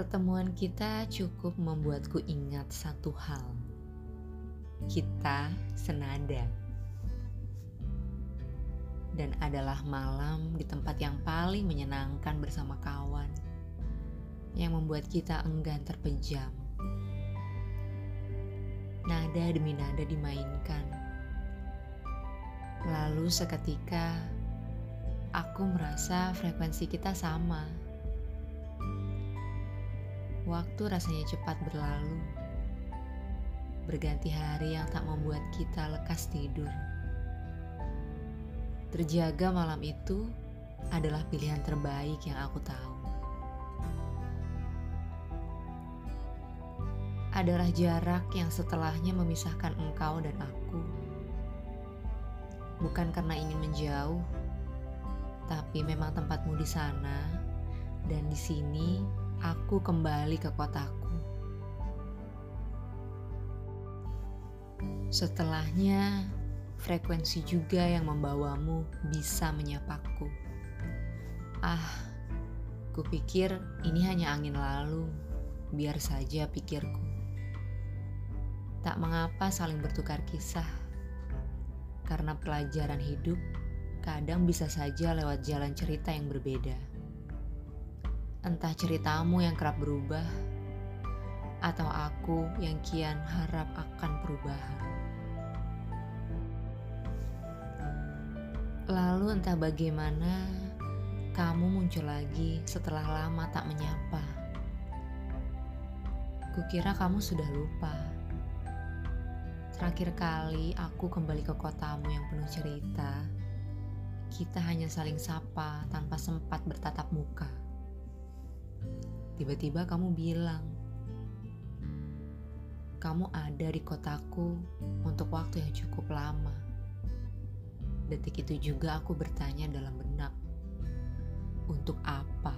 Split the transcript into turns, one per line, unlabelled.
Pertemuan kita cukup membuatku ingat satu hal. Kita senada. Dan adalah malam di tempat yang paling menyenangkan bersama kawan. Yang membuat kita enggan terpejam. Nada demi nada dimainkan. Lalu seketika aku merasa frekuensi kita sama Waktu rasanya cepat berlalu, berganti hari yang tak membuat kita lekas tidur. Terjaga malam itu adalah pilihan terbaik yang aku tahu. Adalah jarak yang setelahnya memisahkan engkau dan aku. Bukan karena ingin menjauh, tapi memang tempatmu di sana dan di sini aku kembali ke kotaku. Setelahnya, frekuensi juga yang membawamu bisa menyapaku. Ah, kupikir ini hanya angin lalu, biar saja pikirku. Tak mengapa saling bertukar kisah, karena pelajaran hidup kadang bisa saja lewat jalan cerita yang berbeda. Entah ceritamu yang kerap berubah, atau aku yang kian harap akan perubahan. Lalu entah bagaimana kamu muncul lagi setelah lama tak menyapa. Kukira kamu sudah lupa. Terakhir kali aku kembali ke kotamu yang penuh cerita, kita hanya saling sapa tanpa sempat bertatap muka. Tiba-tiba kamu bilang, kamu ada di kotaku untuk waktu yang cukup lama. Detik itu juga aku bertanya dalam benak, untuk apa?